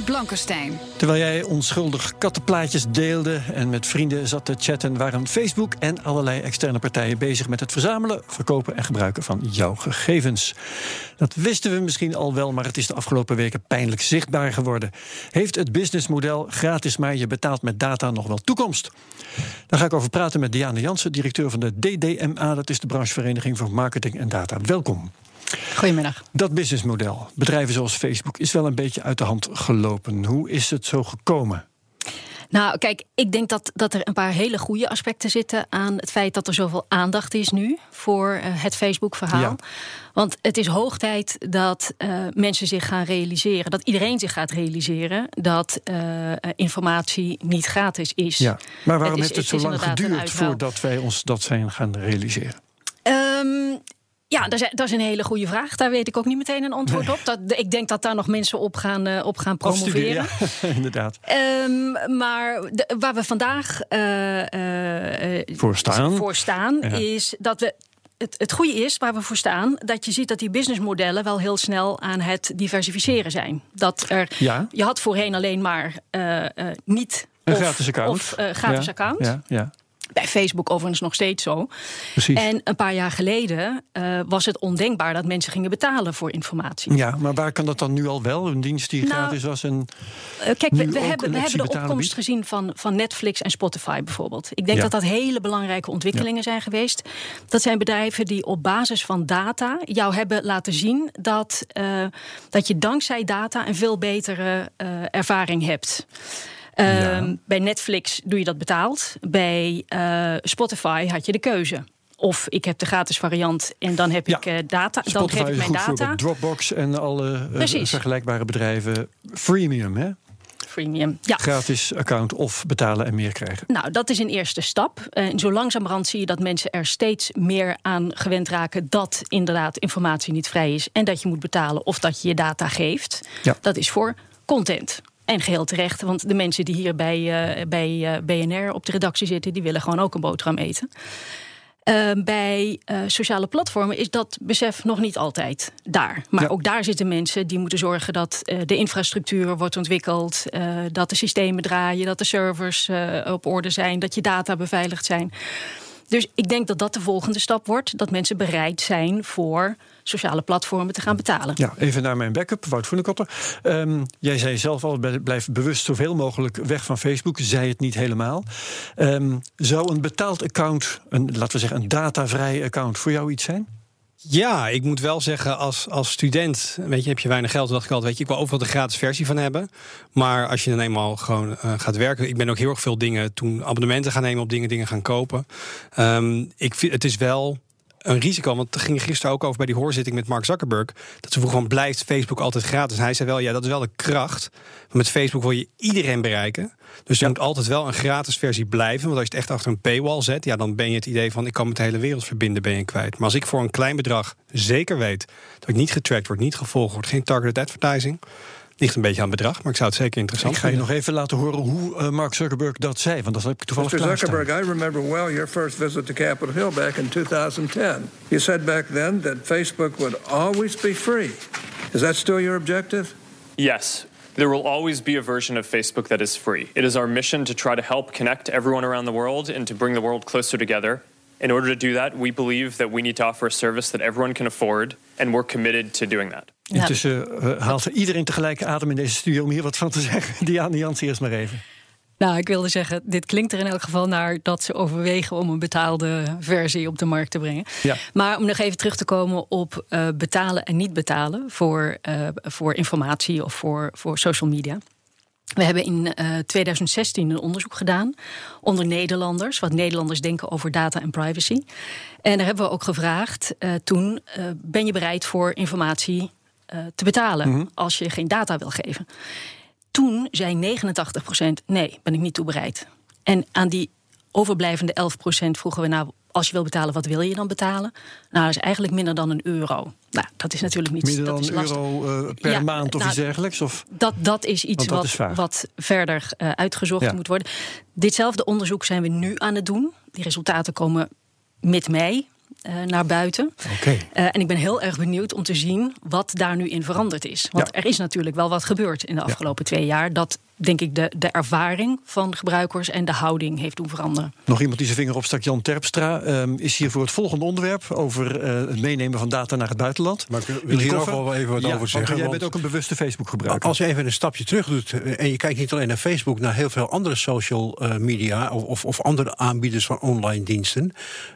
Blankenstein. Terwijl jij onschuldig kattenplaatjes deelde en met vrienden zat te chatten, waren Facebook en allerlei externe partijen bezig met het verzamelen, verkopen en gebruiken van jouw gegevens. Dat wisten we misschien al wel, maar het is de afgelopen weken pijnlijk zichtbaar geworden. Heeft het businessmodel gratis maar je betaalt met data nog wel toekomst? Daar ga ik over praten met Diane Jansen, directeur van de DDMA, dat is de branchevereniging voor marketing en data. Welkom. Goedemiddag. Dat businessmodel, bedrijven zoals Facebook, is wel een beetje uit de hand gelopen. Hoe is het zo gekomen? Nou, kijk, ik denk dat, dat er een paar hele goede aspecten zitten aan het feit dat er zoveel aandacht is nu voor uh, het Facebook-verhaal. Ja. Want het is hoog tijd dat uh, mensen zich gaan realiseren, dat iedereen zich gaat realiseren dat uh, informatie niet gratis is. Ja. Maar waarom Het is- heeft het zo het lang geduurd voordat wij ons dat zijn gaan realiseren? Ehm, ja, dat is, dat is een hele goede vraag. Daar weet ik ook niet meteen een antwoord op. Dat, ik denk dat daar nog mensen op gaan, eh, op gaan promoveren. Ja, inderdaad. Ehm, maar de- waar we vandaag eh, eh, Voor staan. voor staan, Ja. is dat we. Het, het goede is waar we voor staan, dat je ziet dat die businessmodellen wel heel snel aan het diversificeren zijn. Dat er, Ja. je had voorheen alleen maar niet Een of, gratis account. of gratis Ja, account. Ja, ja, Bij Facebook overigens nog steeds zo. precies. En een paar jaar geleden eh, was het ondenkbaar dat mensen gingen betalen voor informatie. Ja, maar waar kan dat dan nu al wel? Een dienst die Nou, gratis was en Eh, kijk, we, hebben, een we hebben de opkomst biedt? gezien van, van Netflix en Spotify bijvoorbeeld. Ik denk Ja. dat dat hele belangrijke ontwikkelingen zijn geweest. Dat zijn bedrijven die op basis van data jou hebben laten zien dat, eh, dat je dankzij data een veel betere ervaring hebt. Ehm, Ja. Bij Netflix doe je dat betaald. Bij eh, Spotify had je de keuze. Of ik heb de gratis variant en dan heb Ja. ik eh, data. Dan geef ik is mijn goed data. voorbeeld. Dropbox en alle eh, vergelijkbare bedrijven. Freemium, hè? Freemium. Ja. Gratis account of betalen en meer krijgen. Nou, dat is een eerste stap. En zo langzamerhand zie je dat mensen er steeds meer aan gewend raken dat inderdaad informatie niet vrij is en dat je moet betalen of dat je je data geeft. Ja. Dat is voor content. En geheel terecht, want de mensen die hier bij, eh, bij eh, BNR op de redactie zitten, die willen gewoon ook een boterham eten. Eh, bij eh, sociale platformen is dat besef nog niet altijd daar. Maar Ja. ook daar zitten mensen die moeten zorgen dat de infrastructuur wordt ontwikkeld, dat de systemen draaien, dat de servers op orde zijn, dat je data beveiligd zijn. Dus ik denk dat dat de volgende stap wordt, dat mensen bereid zijn voor sociale platformen te gaan betalen. Ja, even naar mijn backup, Wout Voenekotter. Ehm jij zei zelf al, blijf bewust zoveel mogelijk weg van Facebook. Zei het niet helemaal. Ehm, zou een betaald account, een, laten we zeggen een datavrij account, voor jou iets zijn? Ja, ik moet wel zeggen, als, als student, weet je, heb je weinig geld. Dacht ik altijd, weet je, ik wil overal de gratis versie van hebben. Maar als je dan eenmaal gewoon eh, gaat werken, ik ben ook heel erg veel dingen toen abonnementen gaan nemen op dingen, dingen gaan kopen. Ehm, ik vind, het is wel een risico, want er ging gisteren ook over bij die hoorzitting met Mark Zuckerberg. Dat ze vroegen van blijft Facebook altijd gratis? En hij zei wel, ja, dat is wel de kracht. Maar met Facebook wil je iedereen bereiken. Dus er moet altijd wel een gratis versie blijven. Want als je het echt achter een paywall zet, ja, dan ben je het idee van ik kan met de hele wereld verbinden, ben je kwijt. Maar als ik voor een klein bedrag zeker weet dat ik niet getrackt word, niet gevolgd word, geen targeted advertising. Ligt een beetje aan bedrag, maar ik zou het zeker interessant Ik ga je vinden. nog even laten horen hoe eh, Mark Zuckerberg dat zei, want dat heb ik toevallig Mr. Zuckerberg, I remember well your first visit to Capitol Hill back in 2010. You said back then that Facebook would always be free. Is that still your objective? Yes. There will always be a version of Facebook that is free. It is our mission to try to help connect everyone around the world and to bring the world closer together. In order to do that, we believe that we need to offer a service that everyone can afford, and we're committed to doing that. Intussen eh, haalt iedereen tegelijk adem in deze studio om hier wat van te zeggen. Diane Jans eerst maar even. Nou, ik wilde zeggen, dit klinkt er in elk geval naar dat ze overwegen om een betaalde versie op de markt te brengen. Ja. Maar om nog even terug te komen op eh, betalen en niet betalen voor, eh, voor informatie of voor, voor social media. We hebben in 2016 een onderzoek gedaan onder Nederlanders, wat Nederlanders denken over data en privacy. En daar hebben we ook gevraagd toen: ben je bereid voor informatie te betalen mhm. als je geen data wil geven? Toen zei 89% nee, ben ik niet toe bereid. En aan die overblijvende 11% vroegen we nou, als je wil betalen, wat wil je dan betalen? Nou, dat is eigenlijk minder dan een euro. Nou, dat is natuurlijk niet Minder dan een euro uh, per maand of nou, iets dergelijks? Of? Dat, dat is iets wat, wat verder uh, uitgezocht moet worden. Ditzelfde onderzoek zijn we nu aan het doen. Die resultaten komen mid mei. Uh, naar buiten. Okay. Uh, en ik ben heel erg benieuwd om te zien wat daar nu in veranderd is. Want ja. er is natuurlijk wel wat gebeurd in de afgelopen ja. twee jaar. Dat denk ik, de, de ervaring van gebruikers en de houding heeft doen veranderen. Nog iemand die zijn vinger opstak, Jan Terpstra, um, is hier voor het volgende onderwerp over uh, het meenemen van data naar het buitenland. Maar ik wil hier ook wel even wat ja, over zeggen. Jij bent ook een bewuste Facebook-gebruiker. Als je even een stapje terug doet en je kijkt niet alleen naar Facebook, naar heel veel andere social uh, media of, of, of, andere aanbieders van online diensten,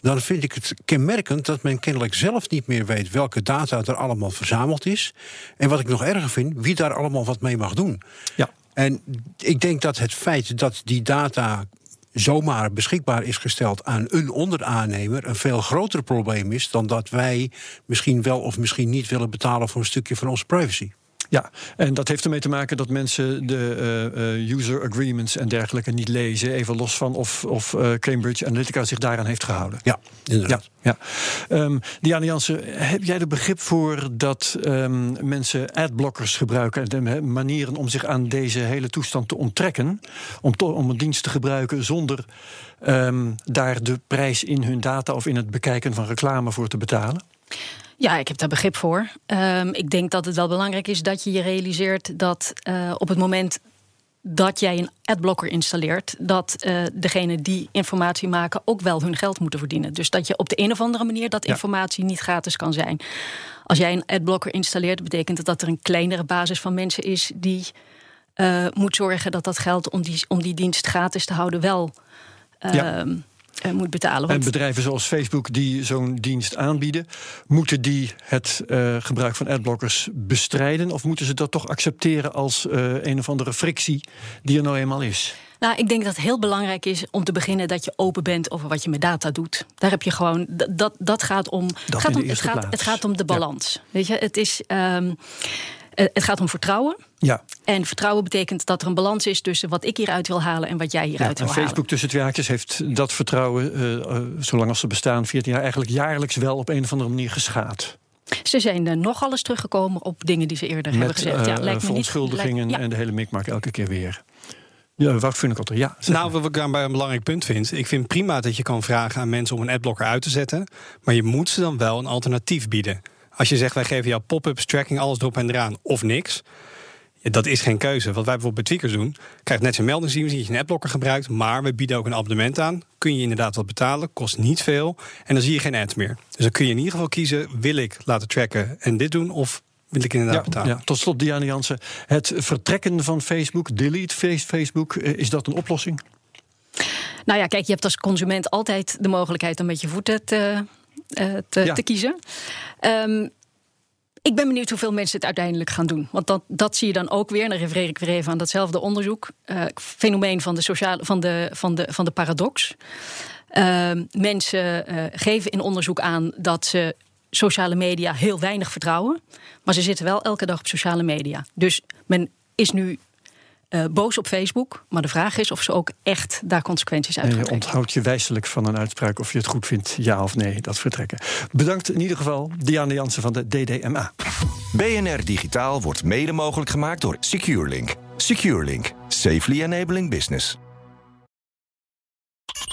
dan vind ik het kenmerkend dat men kennelijk zelf niet meer weet welke data er allemaal verzameld is. En wat ik nog erger vind, wie daar allemaal wat mee mag doen. Ja. En ik denk dat het feit dat die data zomaar beschikbaar is gesteld aan een onderaannemer een veel groter probleem is dan dat wij misschien wel of misschien niet willen betalen voor een stukje van onze privacy. Ja, en dat heeft ermee te maken dat mensen de uh, user agreements en dergelijke niet lezen. Even los van of, of uh, Cambridge Analytica zich daaraan heeft gehouden. Ja, inderdaad. Ja, ja. Um, Diana Jansen, heb jij er begrip voor dat um, mensen adblockers gebruiken... De manieren om zich aan deze hele toestand te onttrekken... om, om een dienst te gebruiken zonder um, daar de prijs in hun data... of in het bekijken van reclame voor te betalen? Ja, ik heb daar begrip voor. Um, ik denk dat het wel belangrijk is dat je je realiseert dat uh, op het moment dat jij een adblocker installeert, dat uh, degene die informatie maken ook wel hun geld moeten verdienen. Dus dat je op de een of andere manier dat ja. informatie niet gratis kan zijn. Als jij een adblocker installeert, betekent dat dat er een kleinere basis van mensen is die uh, moet zorgen dat dat geld om die, om die dienst gratis te houden wel. Ja. Uh, moet betalen. Want... En bedrijven zoals Facebook die zo'n dienst aanbieden, moeten die het uh, gebruik van adblockers bestrijden? Of moeten ze dat toch accepteren als uh, een of andere frictie die er nou eenmaal is? Nou, ik denk dat het heel belangrijk is om te beginnen dat je open bent over wat je met data doet. Daar heb je gewoon. Dat, dat gaat om. Dat gaat om het, gaat, het gaat om de balans. Ja. Weet je, het is. Um, het gaat om vertrouwen. Ja. En vertrouwen betekent dat er een balans is tussen wat ik hieruit wil halen en wat jij hieruit ja, wil en Facebook halen. tussen twee haakjes heeft dat vertrouwen, uh, uh, zolang als ze bestaan, 14 jaar, eigenlijk jaarlijks wel op een of andere manier geschaad. Ze zijn er nogal eens teruggekomen op dingen die ze eerder Met, hebben gezegd. Ja, uh, lijkt me verontschuldigingen niet, en de hele mikmak elke keer weer. Ja, Wout Funnekotter, ja. Nou, wat ik daarbij een belangrijk punt vind... ik vind prima dat je kan vragen aan mensen om een adblocker uit te zetten... maar je moet ze dan wel een alternatief bieden. Als je zegt, wij geven jou pop-ups, tracking, alles erop en eraan of niks... Dat is geen keuze. Wat wij bijvoorbeeld bij Tweakers doen... krijgt net zijn melding zien, dat je een adblocker gebruikt... maar we bieden ook een abonnement aan. Kun je inderdaad wat betalen, kost niet veel... en dan zie je geen ads meer. Dus dan kun je in ieder geval kiezen... wil ik laten tracken en dit doen... of wil ik inderdaad ja, betalen. Ja, tot slot, Diana Jansen. Het vertrekken van Facebook, delete Facebook... is dat een oplossing? Nou ja, kijk, je hebt als consument altijd de mogelijkheid... om met je voeten te, uh, te, ja. te kiezen. Um, ik ben benieuwd hoeveel mensen het uiteindelijk gaan doen. Want dat, dat zie je dan ook weer. En dan refereer ik weer even aan datzelfde onderzoek. Uh, fenomeen van de, sociale, van de, van de, van de paradox. Uh, mensen uh, geven in onderzoek aan dat ze sociale media heel weinig vertrouwen. Maar ze zitten wel elke dag op sociale media. Dus men is nu uh, boos op Facebook. Maar de vraag is of ze ook echt daar consequenties uit gaan trekken. Je onthoudt je wijselijk van een uitspraak of je het goed vindt, ja of nee, dat vertrekken. Bedankt in ieder geval, Diane Jansen van de DDMA. BNR Digitaal wordt mede mogelijk gemaakt door SecureLink. SecureLink, safely enabling business.